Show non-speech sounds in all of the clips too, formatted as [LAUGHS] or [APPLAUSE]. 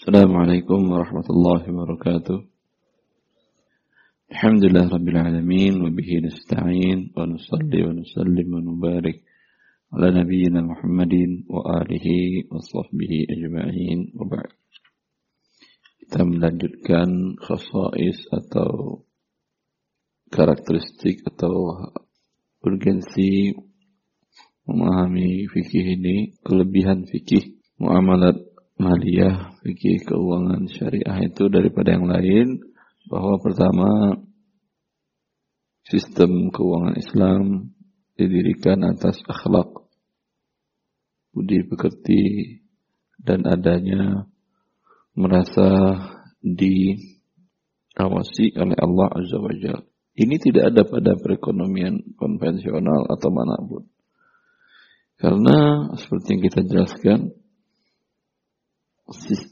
السلام عليكم ورحمة الله وبركاته الحمد لله رب العالمين وبه نستعين ونصلي ونسلم ونبارك على نبينا محمد وآله وصحبه أجمعين وبعد kita melanjutkan khasais atau karakteristik atau urgensi memahami fikih ini, kelebihan fikih muamalat maliyah, fikih keuangan syariah itu daripada yang lain bahwa pertama sistem keuangan Islam didirikan atas akhlak budi pekerti dan adanya merasa diawasi oleh Allah Azza wa Jalla. Ini tidak ada pada perekonomian konvensional atau mana pun. Karena seperti yang kita jelaskan,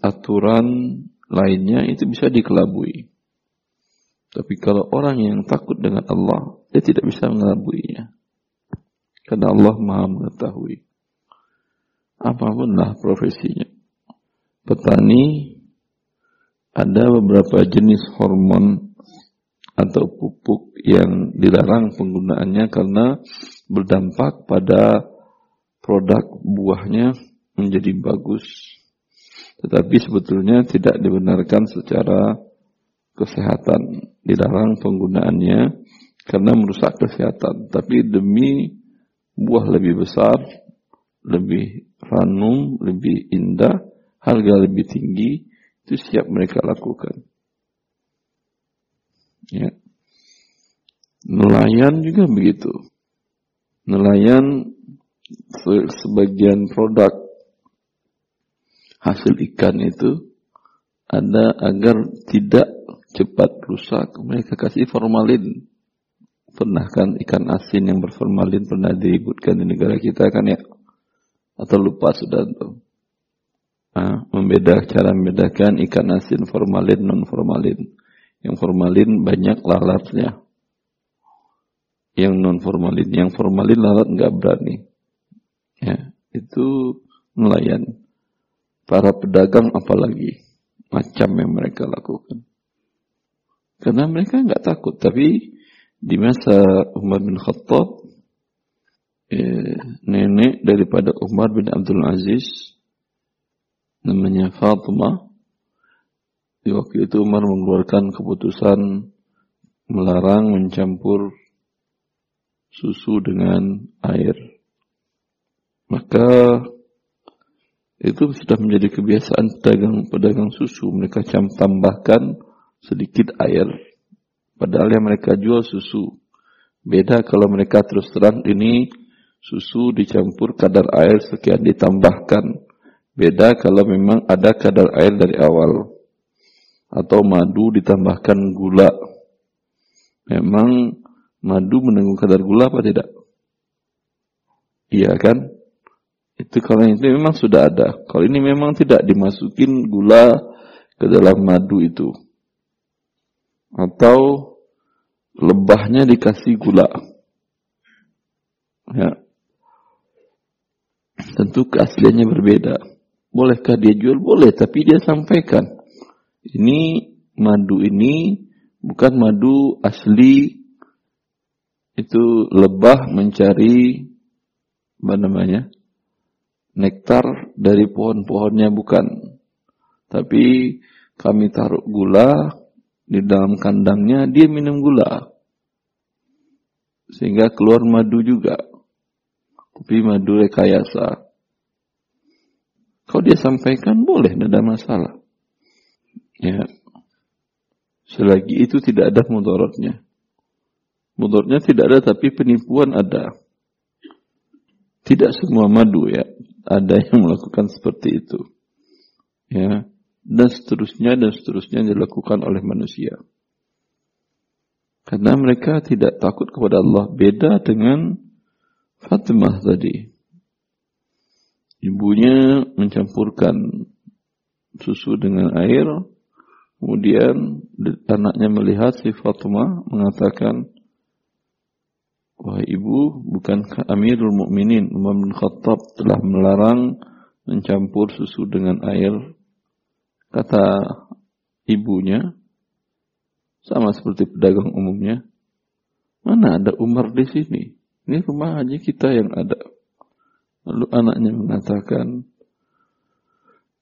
aturan lainnya itu bisa dikelabui. Tapi kalau orang yang takut dengan Allah, dia tidak bisa mengelabuinya. Karena Allah maha mengetahui. Apapunlah profesinya petani ada beberapa jenis hormon atau pupuk yang dilarang penggunaannya karena berdampak pada produk buahnya menjadi bagus. Tetapi sebetulnya tidak dibenarkan secara kesehatan. Dilarang penggunaannya karena merusak kesehatan. Tapi demi buah lebih besar, lebih ranum, lebih indah, harga lebih tinggi, itu siap mereka lakukan. Ya. Nelayan juga begitu. Nelayan sebagian produk hasil ikan itu ada agar tidak cepat rusak. Mereka kasih formalin. Pernah kan ikan asin yang berformalin pernah diributkan di negara kita kan ya? Atau lupa sudah tuh membeda cara membedakan ikan asin formalin non formalin. Yang formalin banyak lalatnya. Yang non formalin, yang formalin lalat nggak berani. Ya, itu nelayan. Para pedagang apalagi macam yang mereka lakukan. Karena mereka nggak takut, tapi di masa Umar bin Khattab, eh, nenek daripada Umar bin Abdul Aziz namanya Fatimah. Di waktu itu Umar mengeluarkan keputusan melarang mencampur susu dengan air. Maka itu sudah menjadi kebiasaan pedagang-pedagang susu. Mereka tambahkan sedikit air. Padahal yang mereka jual susu. Beda kalau mereka terus terang ini susu dicampur kadar air sekian ditambahkan. Beda kalau memang ada kadar air dari awal. Atau madu ditambahkan gula. Memang madu menanggung kadar gula apa tidak? Iya kan? Itu kalau itu memang sudah ada. Kalau ini memang tidak dimasukin gula ke dalam madu itu. Atau lebahnya dikasih gula. Ya. Tentu keasliannya berbeda. Bolehkah dia jual? Boleh, tapi dia sampaikan. Ini madu ini bukan madu asli itu lebah mencari apa namanya nektar dari pohon-pohonnya bukan tapi kami taruh gula di dalam kandangnya dia minum gula sehingga keluar madu juga tapi madu rekayasa kalau dia sampaikan boleh, tidak ada masalah. Ya. Selagi itu tidak ada mudorotnya. Mudorotnya tidak ada tapi penipuan ada. Tidak semua madu ya. Ada yang melakukan seperti itu. Ya. Dan seterusnya dan seterusnya dilakukan oleh manusia. Karena mereka tidak takut kepada Allah. Beda dengan Fatimah tadi. Ibunya mencampurkan susu dengan air. Kemudian anaknya melihat si Fatimah mengatakan, Wahai ibu, bukankah Amirul Mukminin Umar bin Khattab telah melarang mencampur susu dengan air Kata ibunya, sama seperti pedagang umumnya, mana ada Umar di sini? Ini rumah haji kita yang ada. Lalu anaknya mengatakan,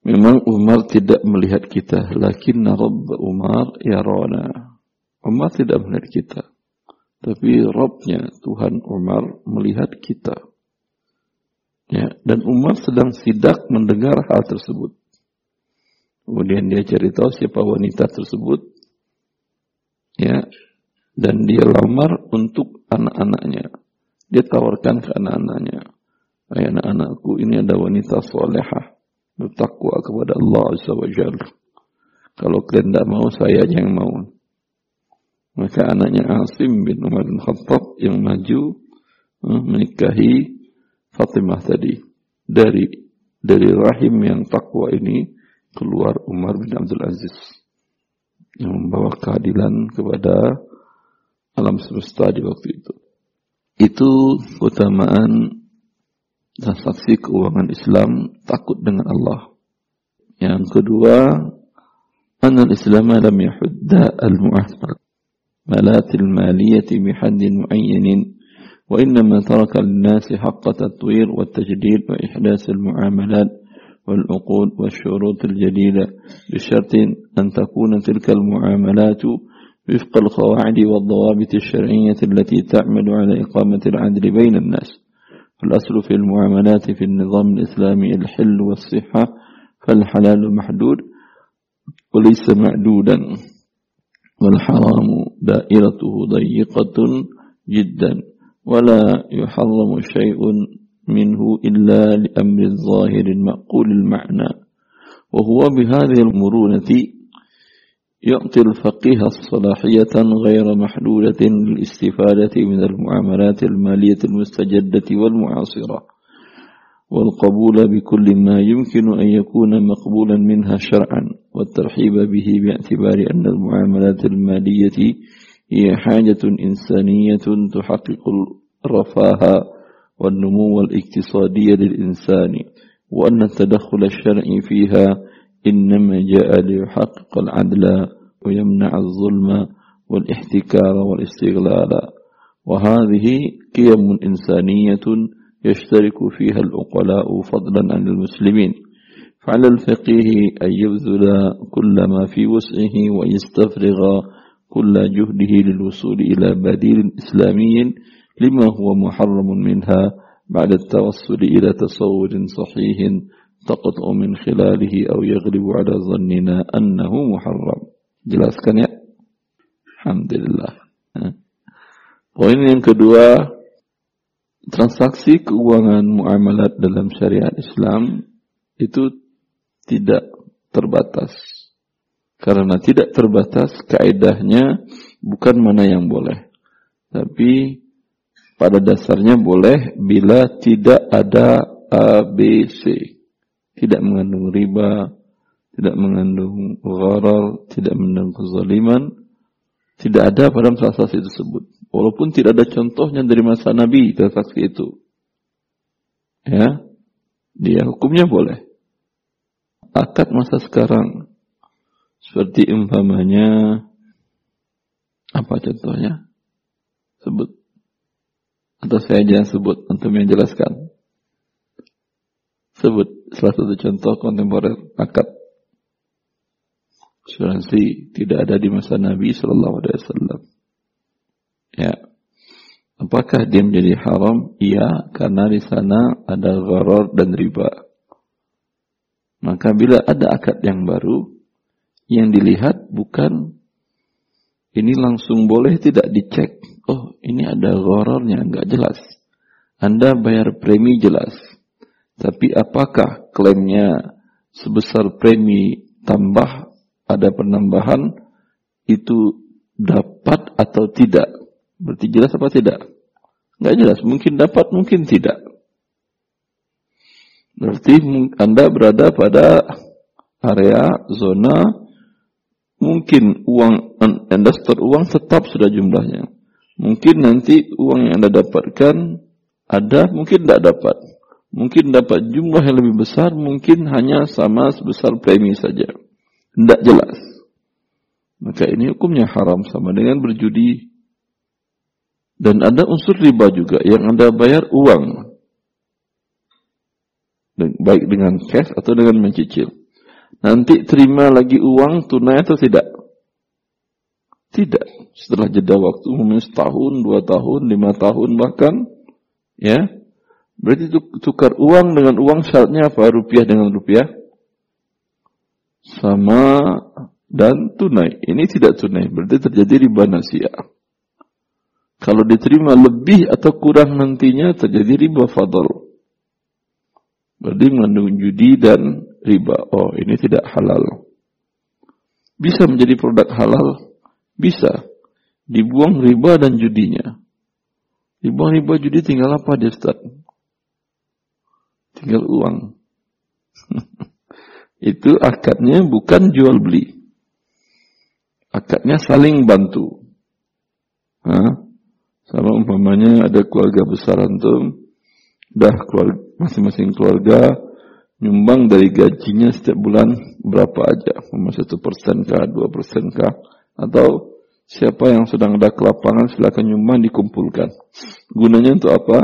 memang Umar tidak melihat kita, lakin Rabb Umar ya rona. Umar tidak melihat kita. Tapi Robnya Tuhan Umar melihat kita. Ya, dan Umar sedang sidak mendengar hal tersebut. Kemudian dia cari tahu siapa wanita tersebut. Ya. Dan dia lamar untuk anak-anaknya. Dia tawarkan ke anak-anaknya. Ayah anak-anakku ini ada wanita solehah. Bertakwa kepada Allah Jalla. Kalau kalian tidak mau, saya yang mau. Maka anaknya Asim bin Umar bin Khattab yang maju eh, menikahi Fatimah tadi. Dari dari rahim yang takwa ini keluar Umar bin Abdul Aziz yang membawa keadilan kepada alam semesta di waktu itu. Itu keutamaan transaksi keuangan Islam takut dengan Allah. Yang kedua, anal Islam lam yahudda al-mu'ahmad ملات المالية بحد معين وإنما ترك للناس حق التطوير والتجديد وإحداث المعاملات والعقود والشروط الجديدة بشرط أن تكون تلك المعاملات وفق القواعد والضوابط الشرعية التي تعمل على إقامة العدل بين الناس. الأصل في المعاملات في النظام الإسلامي الحل والصحة فالحلال محدود وليس معدودا. والحرام دائرته ضيقة جدا ولا يحرم شيء منه إلا لأمر الظاهر المعقول المعنى. وهو بهذه المرونة يعطي الفقيه الصلاحية غير محدودة للاستفادة من المعاملات المالية المستجدة والمعاصرة. والقبول بكل ما يمكن أن يكون مقبولا منها شرعا والترحيب به باعتبار أن المعاملات المالية هي حاجة إنسانية تحقق الرفاه والنمو الاقتصادي للإنسان وأن التدخل الشرعي فيها إنما جاء ليحقق العدل ويمنع الظلم والاحتكار والاستغلال. وهذه قيم إنسانية يشترك فيها العقلاء فضلا عن المسلمين. فعلى الفقيه أن يبذل كل ما في وسعه ويستفرغ كل جهده للوصول إلى بديل إسلامي لما هو محرم منها بعد التوصل إلى تصور صحيح تقطع من خلاله أو يغلب على ظننا أنه محرم. jelaskan ya Alhamdulillah poin yang kedua transaksi keuangan muamalat dalam syariat Islam itu tidak terbatas karena tidak terbatas kaidahnya bukan mana yang boleh tapi pada dasarnya boleh bila tidak ada ABC. Tidak mengandung riba, tidak mengandung gharar, tidak mengandung kezaliman, tidak ada pada transaksi tersebut. Walaupun tidak ada contohnya dari masa Nabi transaksi itu. Ya, dia hukumnya boleh. Akad masa sekarang, seperti umpamanya, apa contohnya? Sebut. Atau saya jangan sebut, untuk yang jelaskan. Sebut salah satu contoh kontemporer akad. Asuransi tidak ada di masa Nabi Shallallahu Alaihi Wasallam. Ya, apakah dia menjadi haram? Iya, karena di sana ada gharar dan riba. Maka bila ada akad yang baru, yang dilihat bukan ini langsung boleh tidak dicek oh ini ada gorornya, nggak jelas. Anda bayar premi jelas. Tapi apakah klaimnya sebesar premi tambah ada penambahan itu dapat atau tidak? Berarti jelas apa tidak? Nggak jelas. Mungkin dapat, mungkin tidak. Berarti Anda berada pada area zona mungkin uang Anda setor uang tetap sudah jumlahnya. Mungkin nanti uang yang Anda dapatkan ada, mungkin tidak dapat. Mungkin dapat jumlah yang lebih besar, mungkin hanya sama sebesar premi saja. Tidak jelas. Maka ini hukumnya haram sama dengan berjudi. Dan ada unsur riba juga yang Anda bayar uang. Baik dengan cash atau dengan mencicil. Nanti terima lagi uang tunai atau tidak? Tidak. Setelah jeda waktu umumnya setahun, dua tahun, lima tahun bahkan, ya, berarti tukar uang dengan uang syaratnya apa? Rupiah dengan rupiah sama dan tunai. Ini tidak tunai, berarti terjadi riba nasiah. Kalau diterima lebih atau kurang nantinya terjadi riba fadl. Berarti mengandung judi dan riba. Oh, ini tidak halal. Bisa menjadi produk halal? Bisa. Dibuang riba dan judinya. Dibuang riba judi tinggal apa dia? Tinggal uang. [LAUGHS] Itu akadnya bukan jual beli. Akadnya saling bantu. Hah? Sama umpamanya ada keluarga besar antum, dah keluarga, masing-masing keluarga nyumbang dari gajinya setiap bulan berapa aja, satu persen kah, dua persen kah, atau siapa yang sedang ada kelapangan silakan nyumbang dikumpulkan. Gunanya untuk apa?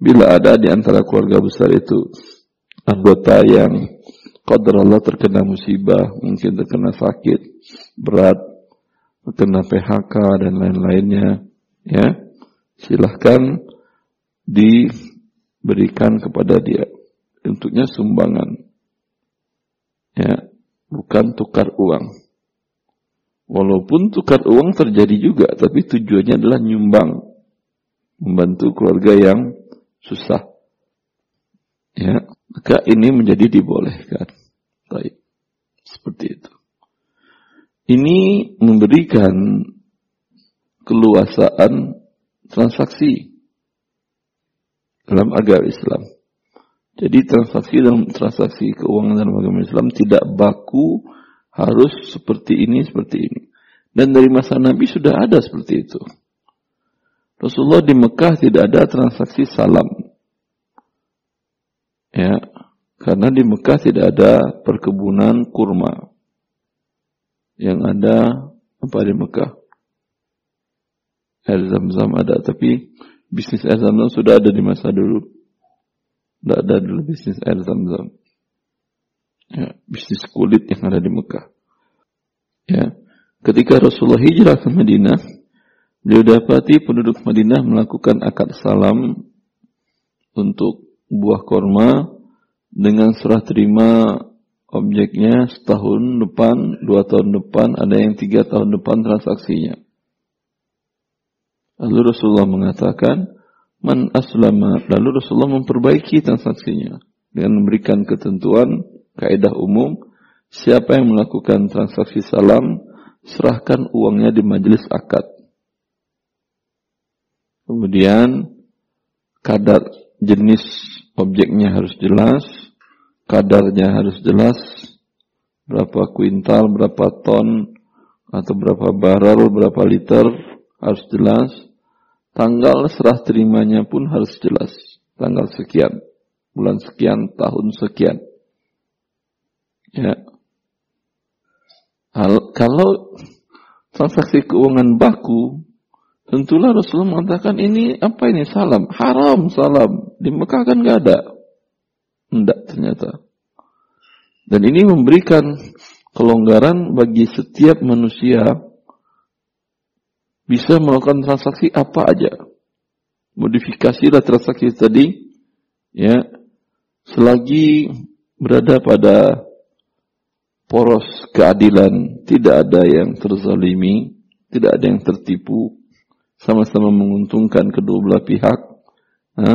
Bila ada di antara keluarga besar itu anggota yang qadar Allah terkena musibah, mungkin terkena sakit berat, terkena PHK dan lain-lainnya, ya silahkan diberikan kepada dia. Untuknya sumbangan. Ya, bukan tukar uang. Walaupun tukar uang terjadi juga, tapi tujuannya adalah nyumbang. Membantu keluarga yang susah. Ya, maka ini menjadi dibolehkan. Baik. Seperti itu. Ini memberikan keluasaan transaksi dalam agama Islam. Jadi transaksi dalam transaksi keuangan dalam agama Islam tidak baku harus seperti ini, seperti ini. Dan dari masa Nabi sudah ada seperti itu. Rasulullah di Mekah tidak ada transaksi salam. Ya, karena di Mekah tidak ada perkebunan kurma. Yang ada apa di Mekah? air zam-zam ada, tapi bisnis air zam-zam sudah ada di masa dulu. Tidak ada dulu bisnis air zam-zam. Ya, bisnis kulit yang ada di Mekah. Ya, ketika Rasulullah hijrah ke Madinah, beliau dapati penduduk Madinah melakukan akad salam untuk buah korma dengan serah terima objeknya setahun depan, dua tahun depan, ada yang tiga tahun depan transaksinya. Lalu Rasulullah mengatakan, Man aslama. Lalu Rasulullah memperbaiki transaksinya. Dengan memberikan ketentuan, kaidah umum, siapa yang melakukan transaksi salam, serahkan uangnya di majelis akad. Kemudian, kadar jenis objeknya harus jelas, kadarnya harus jelas, berapa kuintal, berapa ton, atau berapa barrel, berapa liter, harus jelas Tanggal serah terimanya pun harus jelas. Tanggal sekian, bulan sekian, tahun sekian. Ya. Kalau transaksi keuangan baku, tentulah Rasulullah mengatakan ini apa ini salam, haram salam. Di Mekah kan nggak ada. Tidak ternyata. Dan ini memberikan kelonggaran bagi setiap manusia bisa melakukan transaksi apa aja. Modifikasilah transaksi tadi, ya, selagi berada pada poros keadilan, tidak ada yang terzalimi, tidak ada yang tertipu, sama-sama menguntungkan kedua belah pihak, ha?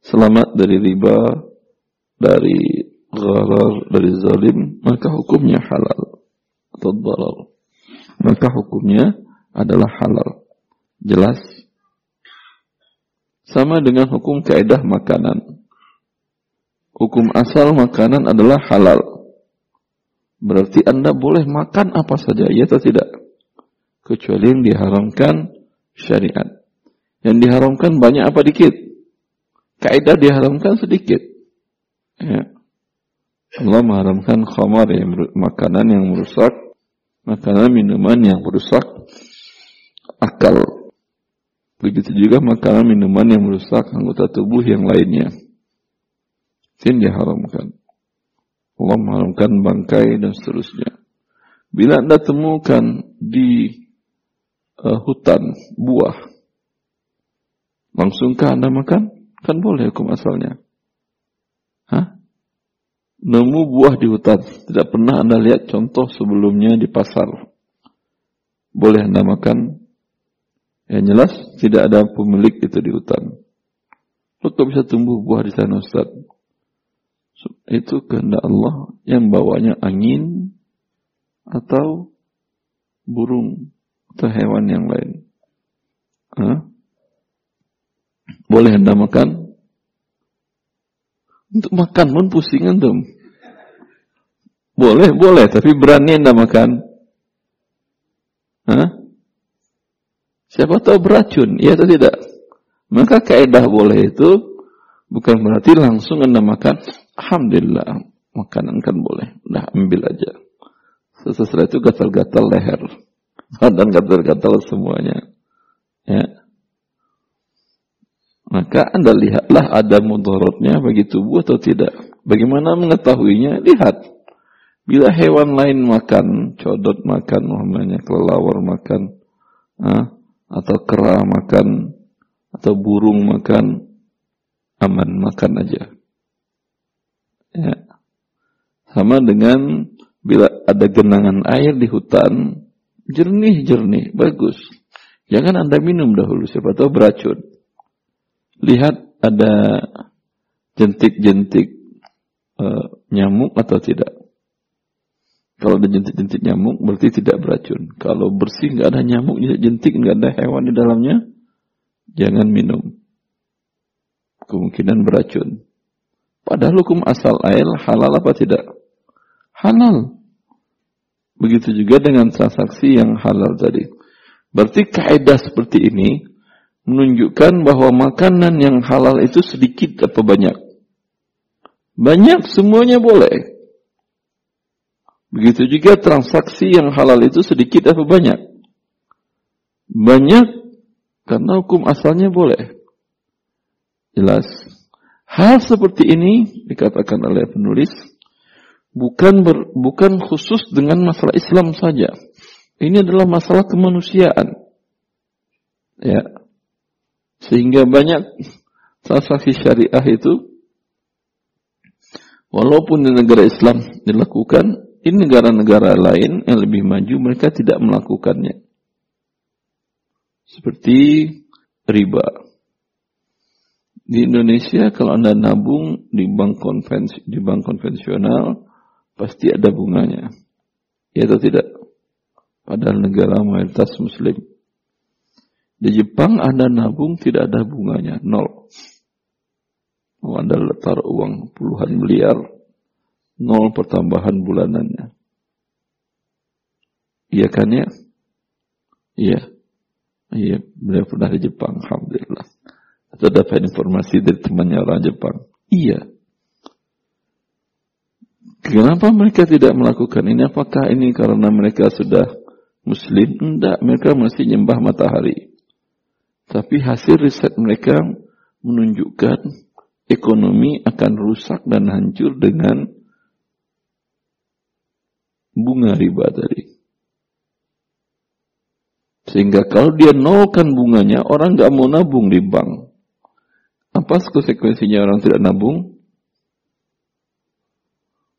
selamat dari riba, dari gharar, dari zalim, maka hukumnya halal atau darar. Maka hukumnya adalah halal. Jelas? Sama dengan hukum kaidah makanan. Hukum asal makanan adalah halal. Berarti Anda boleh makan apa saja, ya atau tidak? Kecuali yang diharamkan syariat. Yang diharamkan banyak apa dikit? Kaidah diharamkan sedikit. Ya. Allah mengharamkan khamar, yang makanan yang merusak makanan minuman yang merusak akal. Begitu juga makanan minuman yang merusak anggota tubuh yang lainnya. Yang diharamkan. Allah mengharamkan bangkai dan seterusnya. Bila anda temukan di uh, hutan buah, langsungkah anda makan? Kan boleh hukum asalnya. Hah? Nemu buah di hutan. Tidak pernah anda lihat contoh sebelumnya di pasar. Boleh anda makan? Yang jelas tidak ada pemilik itu di hutan. Kok bisa tumbuh buah di sana Ustaz? Itu kehendak Allah yang bawanya angin atau burung atau hewan yang lain. Hah? Boleh anda makan? Untuk makan pun pusing antum. Boleh, boleh, tapi berani anda makan? Hah? Siapa tahu beracun, iya atau tidak? Maka kaidah boleh itu bukan berarti langsung anda makan. Alhamdulillah, makanan kan boleh. Udah ambil aja. Setelah itu gatal-gatal leher. Dan gatal-gatal semuanya. Ya. Maka Anda lihatlah ada mudorotnya bagi tubuh atau tidak. Bagaimana mengetahuinya? Lihat. Bila hewan lain makan, codot makan, namanya kelelawar makan, ah, atau kera makan, atau burung makan, aman makan aja. Ya. Sama dengan bila ada genangan air di hutan, jernih-jernih, bagus. Jangan Anda minum dahulu, siapa tahu beracun lihat ada jentik-jentik uh, nyamuk atau tidak. Kalau ada jentik-jentik nyamuk berarti tidak beracun. Kalau bersih nggak ada nyamuk, jentik nggak ada hewan di dalamnya, jangan minum. Kemungkinan beracun. Padahal hukum asal air halal apa tidak? Halal. Begitu juga dengan transaksi yang halal tadi. Berarti kaidah seperti ini menunjukkan bahwa makanan yang halal itu sedikit apa banyak? Banyak, semuanya boleh. Begitu juga transaksi yang halal itu sedikit apa banyak? Banyak, karena hukum asalnya boleh. Jelas. Hal seperti ini dikatakan oleh penulis bukan ber, bukan khusus dengan masalah Islam saja. Ini adalah masalah kemanusiaan. Ya. Sehingga banyak transaksi syariah itu walaupun di negara Islam dilakukan, di negara-negara lain yang lebih maju mereka tidak melakukannya. Seperti riba. Di Indonesia kalau Anda nabung di bank konvensi, di bank konvensional pasti ada bunganya. Ya atau tidak? Padahal negara mayoritas muslim. Di Jepang Anda nabung tidak ada bunganya, nol. Oh, anda letar uang puluhan miliar, nol pertambahan bulanannya. Iya kan ya? Iya. Iya, beliau pernah di Jepang, Alhamdulillah. Atau dapat informasi dari temannya orang Jepang. Iya. Kenapa mereka tidak melakukan ini? Apakah ini karena mereka sudah Muslim? Tidak, mereka masih nyembah matahari. Tapi hasil riset mereka menunjukkan ekonomi akan rusak dan hancur dengan bunga riba tadi. Sehingga kalau dia nolkan bunganya, orang nggak mau nabung di bank. Apa konsekuensinya orang tidak nabung?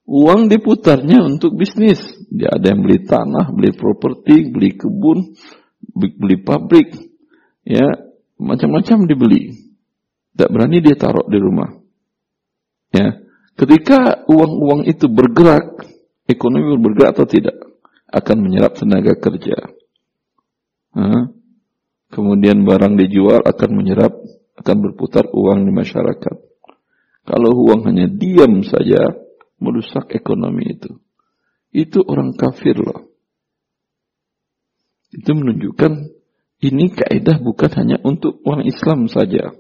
Uang diputarnya untuk bisnis. Dia ada yang beli tanah, beli properti, beli kebun, beli pabrik, ya macam-macam dibeli. Tidak berani dia taruh di rumah. Ya, ketika uang-uang itu bergerak, ekonomi bergerak atau tidak, akan menyerap tenaga kerja. Nah, kemudian barang dijual akan menyerap, akan berputar uang di masyarakat. Kalau uang hanya diam saja, merusak ekonomi itu. Itu orang kafir loh. Itu menunjukkan ini kaidah bukan hanya untuk orang Islam saja.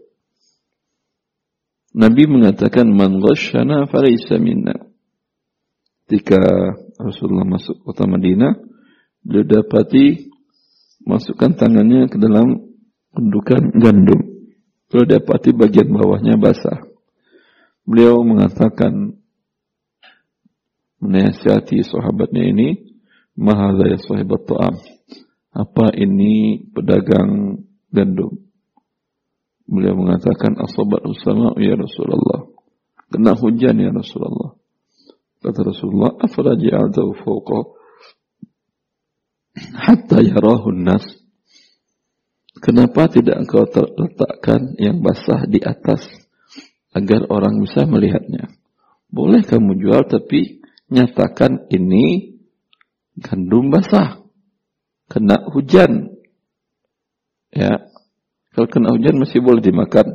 Nabi mengatakan man ghasyana falaysa minna. Ketika Rasulullah masuk kota Madinah, beliau dapati masukkan tangannya ke dalam gundukan gandum. Beliau dapati bagian bawahnya basah. Beliau mengatakan menasihati sahabatnya ini, Mahadha ya sahabat ta'am. Apa ini pedagang gandum? Beliau mengatakan, Asabat usama ya Rasulullah. Kena hujan ya Rasulullah. Kata Rasulullah, Afala ji'altahu fauqa hatta yarahun nas. Kenapa tidak engkau letakkan yang basah di atas agar orang bisa melihatnya? Boleh kamu jual tapi nyatakan ini gandum basah. Kena hujan. Ya. Kalau kena hujan masih boleh dimakan.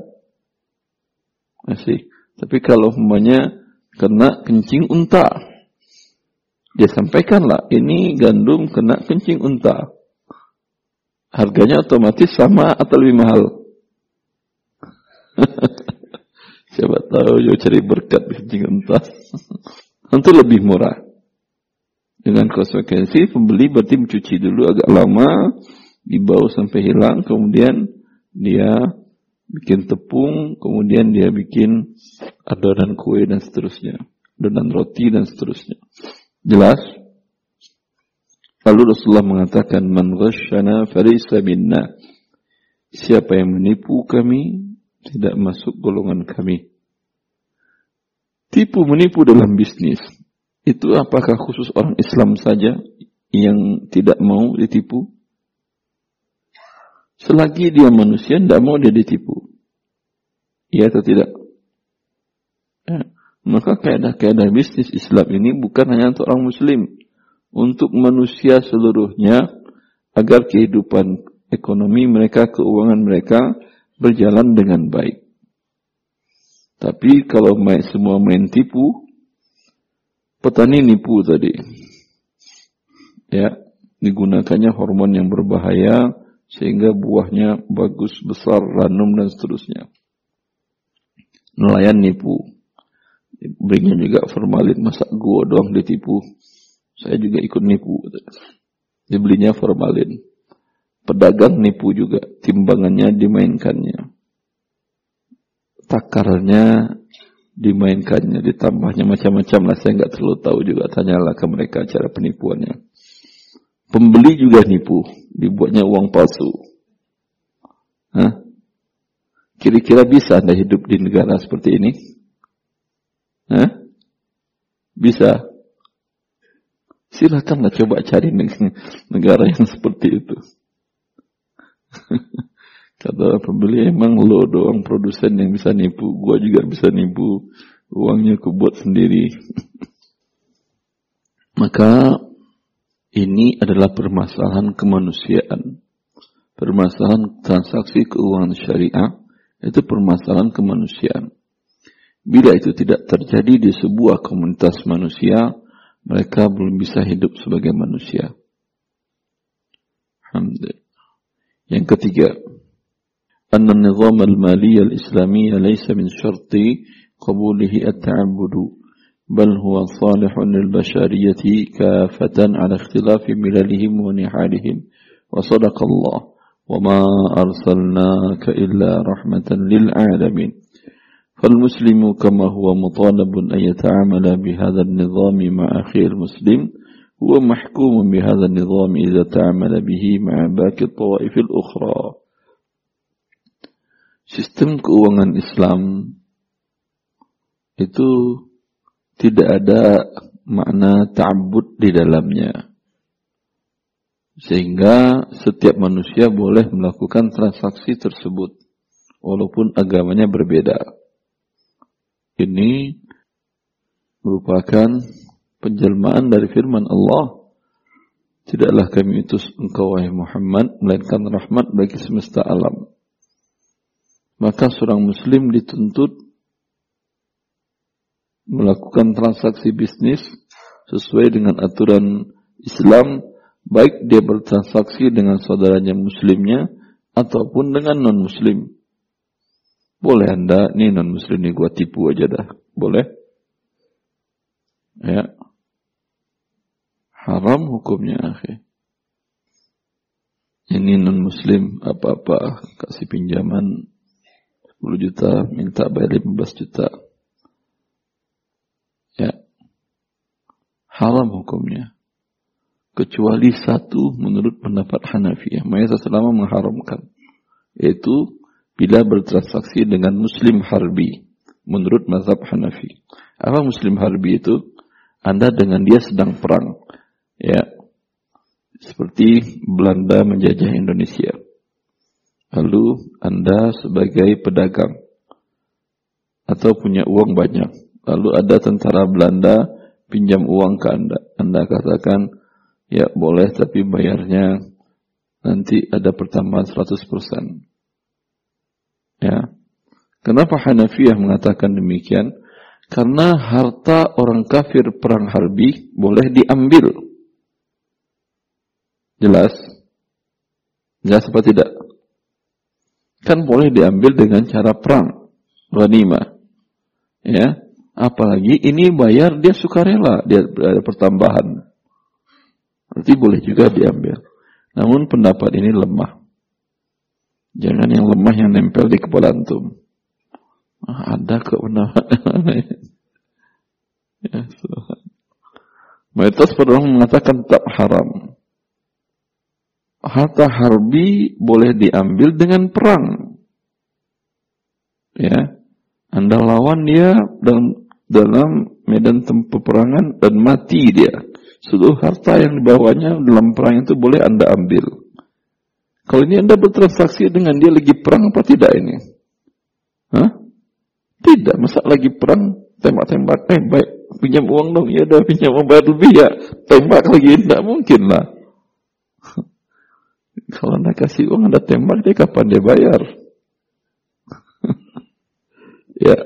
Masih. Tapi kalau umpamanya kena kencing unta. Dia sampaikanlah, ini gandum kena kencing unta. Harganya otomatis sama atau lebih mahal? [LAUGHS] Siapa tahu yo cari berkat kencing unta. [LAUGHS] Tentu lebih murah. Dengan konsekuensi pembeli berarti mencuci dulu agak lama, dibawa sampai hilang, kemudian dia bikin tepung, kemudian dia bikin adonan kue dan seterusnya, adonan roti dan seterusnya. Jelas? Lalu Rasulullah mengatakan, Man ghasyana farisa minna. Siapa yang menipu kami, tidak masuk golongan kami. Tipu menipu dalam bisnis. Itu apakah khusus orang Islam saja yang tidak mau ditipu? Selagi dia manusia, tidak mau dia ditipu. Iya atau tidak? Ya. Maka keadaan-keadaan bisnis Islam ini bukan hanya untuk orang muslim. Untuk manusia seluruhnya, agar kehidupan ekonomi mereka, keuangan mereka berjalan dengan baik. Tapi kalau main, semua main tipu, petani nipu tadi. Ya, digunakannya hormon yang berbahaya, sehingga buahnya bagus, besar, ranum dan seterusnya. Nelayan nipu. Berinya juga formalin, masa gua doang ditipu. Saya juga ikut nipu. Dibelinya formalin. Pedagang nipu juga, timbangannya dimainkannya. Takarnya dimainkannya, ditambahnya macam-macam lah. Saya nggak terlalu tahu juga, tanyalah ke mereka cara penipuannya. Pembeli juga nipu, dibuatnya uang palsu. Hah? Kira-kira bisa Anda hidup di negara seperti ini? Hah? Bisa. Silakanlah coba cari [LAUGHS] negara yang seperti itu. [LAUGHS] Kata pembeli emang lo doang produsen yang bisa nipu. Gua juga bisa nipu. Uangnya kubuat sendiri. [LAUGHS] Maka ini adalah permasalahan kemanusiaan. Permasalahan transaksi keuangan syariah itu permasalahan kemanusiaan. Bila itu tidak terjadi di sebuah komunitas manusia, mereka belum bisa hidup sebagai manusia. Alhamdulillah. Yang ketiga, أن النظام المالي الإسلامي ليس من شرط قبوله التعبد بل هو صالح للبشرية كافة على اختلاف مللهم ونحالهم. وصدق الله وما أرسلناك إلا رحمة للعالمين. فالمسلم كما هو مطالب أن يتعامل بهذا النظام مع أخيه المسلم هو محكوم بهذا النظام إذا تعامل به مع باقي الطوائف الأخرى. Sistem keuangan Islam itu tidak ada makna ta'abbud di dalamnya. Sehingga setiap manusia boleh melakukan transaksi tersebut walaupun agamanya berbeda. Ini merupakan penjelmaan dari firman Allah. Tidaklah kami utus engkau wahai Muhammad melainkan rahmat bagi semesta alam. Maka seorang muslim dituntut melakukan transaksi bisnis sesuai dengan aturan Islam, baik dia bertransaksi dengan saudaranya muslimnya ataupun dengan non-muslim. Boleh anda, nih non-muslim nih gua tipu aja dah. Boleh? Ya. Haram hukumnya, akhi. ini non muslim apa-apa kasih pinjaman 10 juta minta bayar 15 juta. Ya. Haram hukumnya. Kecuali satu menurut pendapat Hanafiyah. Mayat selama mengharamkan. Yaitu bila bertransaksi dengan muslim harbi. Menurut mazhab Hanafi. Apa muslim harbi itu? Anda dengan dia sedang perang. Ya. Seperti Belanda menjajah Indonesia. Lalu Anda sebagai pedagang atau punya uang banyak. Lalu ada tentara Belanda pinjam uang ke Anda. Anda katakan, ya boleh tapi bayarnya nanti ada pertambahan 100%. Ya. Kenapa Hanafiyah mengatakan demikian? Karena harta orang kafir perang harbi boleh diambil Jelas? Jelas apa tidak? Kan boleh diambil dengan cara perang. Ghanimah. Ya. Apalagi ini bayar dia sukarela. Dia ada pertambahan. Berarti boleh juga diambil. Namun pendapat ini lemah. Jangan yang lemah yang nempel di kepala antum. Ah, ada kok pendapat. [LAUGHS] ya, Mayoritas mengatakan tak haram harta harbi boleh diambil dengan perang. Ya, Anda lawan dia dalam dalam medan peperangan dan mati dia. Seluruh harta yang dibawanya dalam perang itu boleh Anda ambil. Kalau ini Anda bertransaksi dengan dia lagi perang apa tidak ini? Hah? Tidak, masa lagi perang tembak-tembak, eh baik, pinjam uang dong, ya udah pinjam uang bayar lebih ya, tembak lagi, tidak mungkin lah. Kalau anda kasih uang, anda tembak dia kapan dia bayar? [LAUGHS] ya.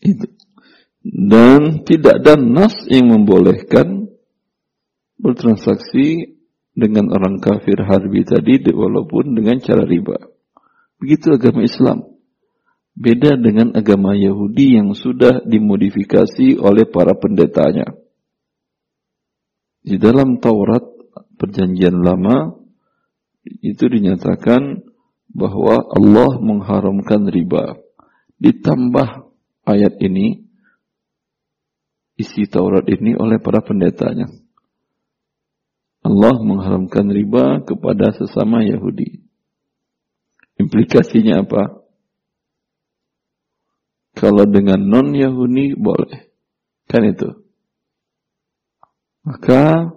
Itu. Dan tidak ada nas yang membolehkan bertransaksi dengan orang kafir harbi tadi walaupun dengan cara riba. Begitu agama Islam. Beda dengan agama Yahudi yang sudah dimodifikasi oleh para pendetanya. Di dalam Taurat perjanjian lama itu dinyatakan bahwa Allah mengharamkan riba. Ditambah ayat ini, isi Taurat ini oleh para pendetanya. Allah mengharamkan riba kepada sesama Yahudi. Implikasinya apa? Kalau dengan non-Yahudi boleh. Kan itu. Maka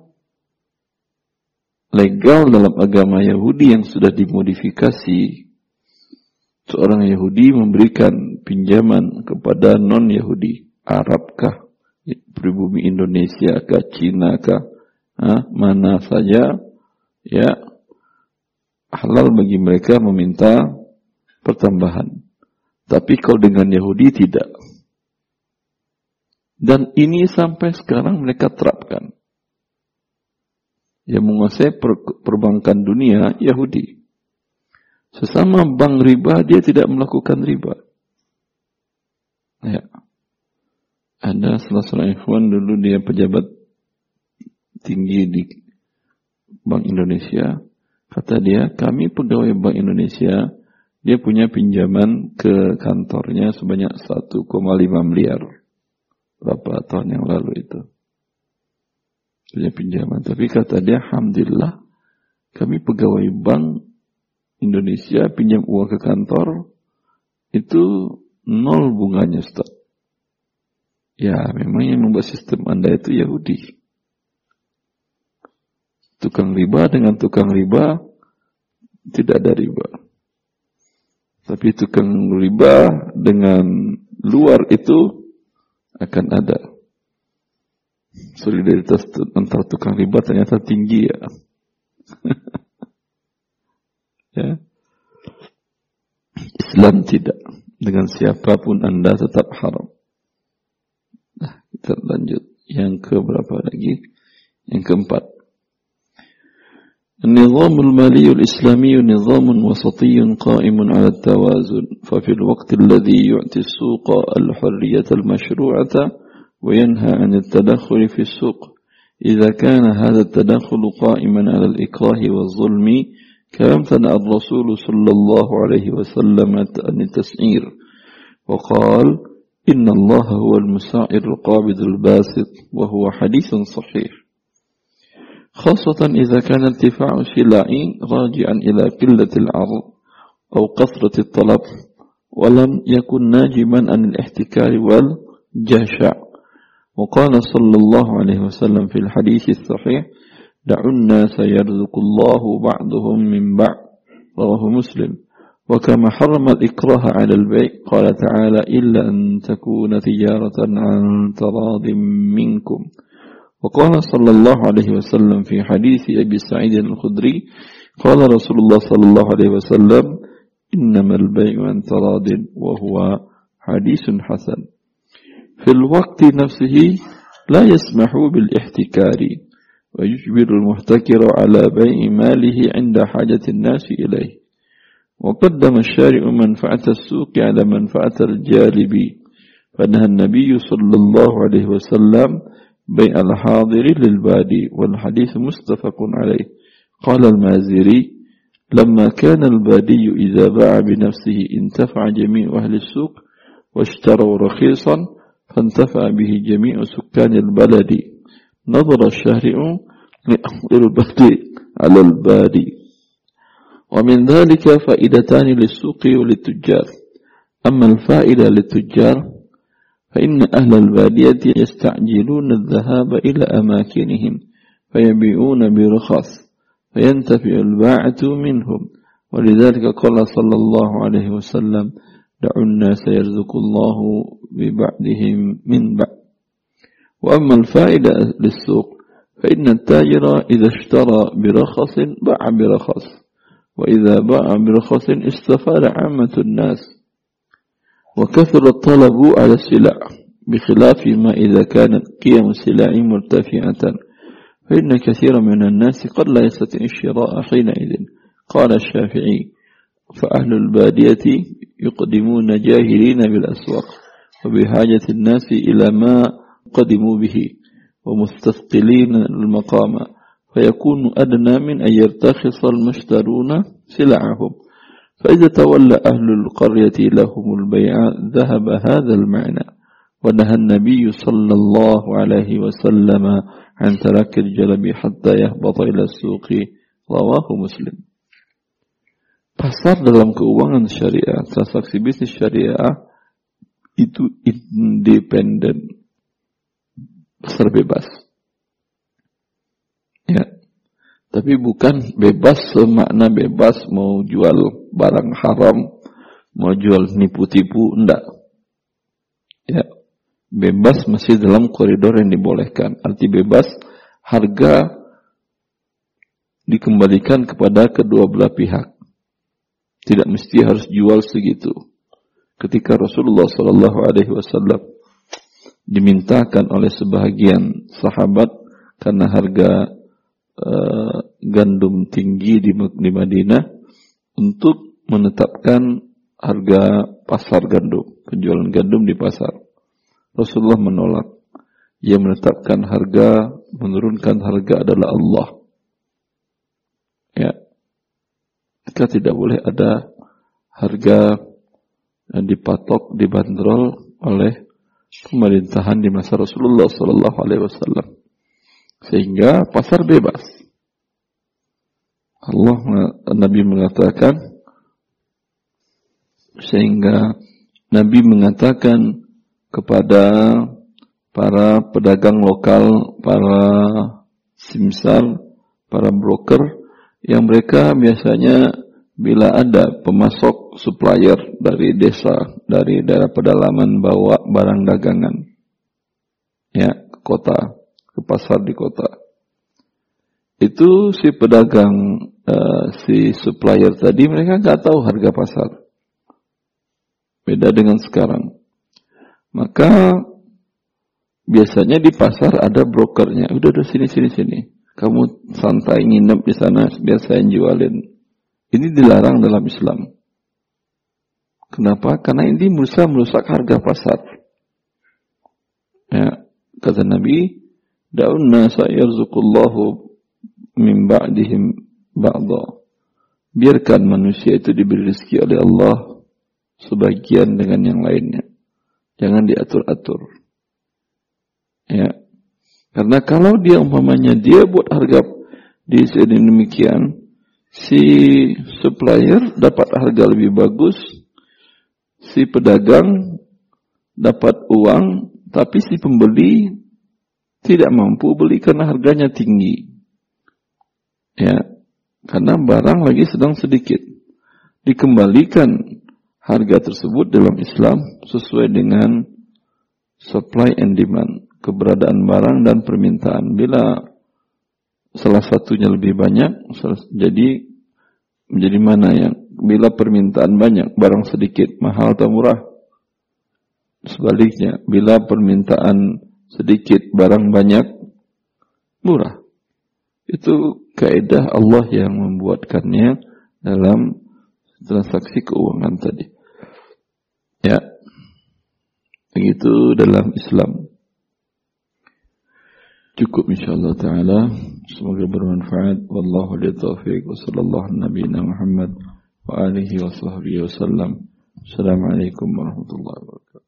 legal dalam agama Yahudi yang sudah dimodifikasi. Seorang Yahudi memberikan pinjaman kepada non-Yahudi. Arabkah? Pribumi Indonesia kah? Cina kah? Mana saja. Ya. Halal bagi mereka meminta pertambahan. Tapi kalau dengan Yahudi tidak. Dan ini sampai sekarang mereka terapkan yang menguasai per perbankan dunia Yahudi. Sesama bank riba dia tidak melakukan riba. Ya. Ada salah seorang ikhwan dulu dia pejabat tinggi di Bank Indonesia. Kata dia, kami pegawai Bank Indonesia, dia punya pinjaman ke kantornya sebanyak 1,5 miliar. Berapa tahun yang lalu itu punya pinjaman. Tapi kata dia, Alhamdulillah, kami pegawai bank Indonesia pinjam uang ke kantor, itu nol bunganya, Ustaz. Ya, memang yang membuat sistem Anda itu Yahudi. Tukang riba dengan tukang riba, tidak ada riba. Tapi tukang riba dengan luar itu akan ada solidaritas antar tukang riba ternyata tinggi ya. [LAUGHS] ya. Islam tidak. Dengan siapapun Anda tetap haram. Nah, kita lanjut. Yang ke berapa lagi? Yang keempat. النظام المالي الإسلامي نظام وسطي قائم على التوازن ففي الوقت الذي يعطي السوق الحرية المشروعة وينهى عن التدخل في السوق. إذا كان هذا التدخل قائما على الإكراه والظلم كما امتنع الرسول صلى الله عليه وسلم عن التسعير وقال إن الله هو المسائر القابض الباسط وهو حديث صحيح. خاصة إذا كان ارتفاع السلع راجعا إلى قلة العرض أو قصرة الطلب ولم يكن ناجما عن الاحتكار والجشع وقال صلى الله عليه وسلم في الحديث الصحيح دعوا الناس يرزق الله بعضهم من بعض. رواه مسلم. وكما حرم الإكراه على البيع قال تعالى إلا أن تكون تجارة عن تراض منكم. وقال صلى الله عليه وسلم في حديث أبي سعيد الخدري قال رسول الله صلى الله عليه وسلم إنما البيع عن تراض وهو حديث حسن. في الوقت نفسه لا يسمح بالاحتكار ويجبر المحتكر على بيع ماله عند حاجة الناس إليه. وقدم الشارع منفعة السوق على منفعة الجالب. فنهى النبي صلى الله عليه وسلم بيع الحاضر للبادي والحديث مستفق عليه. قال المازري لما كان البادي إذا باع بنفسه انتفع جميع أهل السوق واشتروا رخيصا فانتفع به جميع سكان البلد. نظر الشارع للبادي على البادي ومن ذلك فائدتان للسوق وللتجار. أما الفائدة للتجار فإن أهل البادية يستعجلون الذهاب إلى أماكنهم فيبيعون برخص فينتفع الباعة منهم. ولذلك قال صلى الله عليه وسلم دعوا الناس يرزق الله ببعدهم من بعد وأما الفائدة للسوق فإن التاجر إذا اشترى برخص باع برخص وإذا باع برخص استفاد عامة الناس. وكثر الطلب على السلع بخلاف ما إذا كانت قيم السلع مرتفعة. فإن كثيرا من الناس قد لا يستطيع الشراء حينئذ. قال الشافعي فأهل البادية يقدمون جاهلين بالأسواق وبحاجة الناس إلى ما قدموا به ومستثقلين المقام فيكون أدنى من أن يرتخص المشترون سلعهم. فإذا تولى أهل القرية لهم البيع ذهب هذا المعنى ونهى النبي صلى الله عليه وسلم عن ترك الجلب حتى يهبط إلى السوق. رواه مسلم. Pasar dalam keuangan syariah, transaksi bisnis syariah itu independen, pasar bebas. Ya, tapi bukan bebas semakna bebas mau jual barang haram, mau jual nipu-tipu, enggak. Ya, bebas masih dalam koridor yang dibolehkan. Arti bebas, harga dikembalikan kepada kedua belah pihak. Tidak mesti harus jual segitu. Ketika Rasulullah Shallallahu Alaihi Wasallam dimintakan oleh sebahagian sahabat karena harga uh, gandum tinggi di, di Madinah untuk menetapkan harga pasar gandum, penjualan gandum di pasar. Rasulullah menolak. Ia menetapkan harga, menurunkan harga adalah Allah. Ya. Kita tidak boleh ada harga yang dipatok, dibanderol oleh pemerintahan di masa Rasulullah Sallallahu Alaihi Wasallam. Sehingga pasar bebas. Allah Nabi mengatakan sehingga Nabi mengatakan kepada para pedagang lokal, para simsar, para broker yang mereka biasanya bila ada pemasok supplier dari desa, dari daerah pedalaman bawa barang dagangan ya ke kota, ke pasar di kota. Itu si pedagang uh, si supplier tadi mereka nggak tahu harga pasar. Beda dengan sekarang. Maka biasanya di pasar ada brokernya. Udah udah sini sini sini. Kamu santai nginep di sana biar jualin. Ini dilarang dalam Islam. Kenapa? Karena ini merusak merusak harga pasar. Ya, kata Nabi, Da'un nasa yarzuqullahu min ba'dihim ba'da. Biarkan manusia itu diberi rezeki oleh Allah sebagian dengan yang lainnya. Jangan diatur-atur. Ya. Karena kalau dia umpamanya dia buat harga di demikian, si supplier dapat harga lebih bagus, si pedagang dapat uang, tapi si pembeli tidak mampu beli karena harganya tinggi. Ya, karena barang lagi sedang sedikit. Dikembalikan harga tersebut dalam Islam sesuai dengan supply and demand, keberadaan barang dan permintaan. Bila salah satunya lebih banyak, jadi menjadi mana yang bila permintaan banyak, barang sedikit, mahal atau murah? Sebaliknya, bila permintaan sedikit, barang banyak, murah. Itu kaidah Allah yang membuatkannya dalam transaksi keuangan tadi. Ya. Begitu dalam Islam. Cukup insyaallah taala. Semoga bermanfaat. Wallahu li taufiq wa sallallahu nabiyina Muhammad wa alihi wa sahbihi wasallam. Assalamualaikum warahmatullahi wabarakatuh.